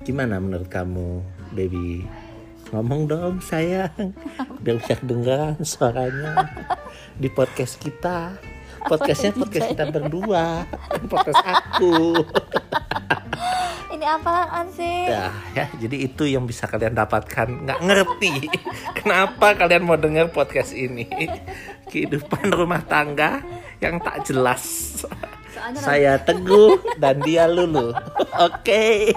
Gimana menurut kamu, baby? Ngomong dong sayang, biar bisa dengar suaranya di podcast kita. Podcastnya podcast kita berdua, podcast aku. Ini apaan sih? Ya, ya, jadi itu yang bisa kalian dapatkan. Nggak ngerti kenapa kalian mau dengar podcast ini. Kehidupan rumah tangga yang tak jelas. Soalnya Saya Teguh dan dia Lulu. Oke.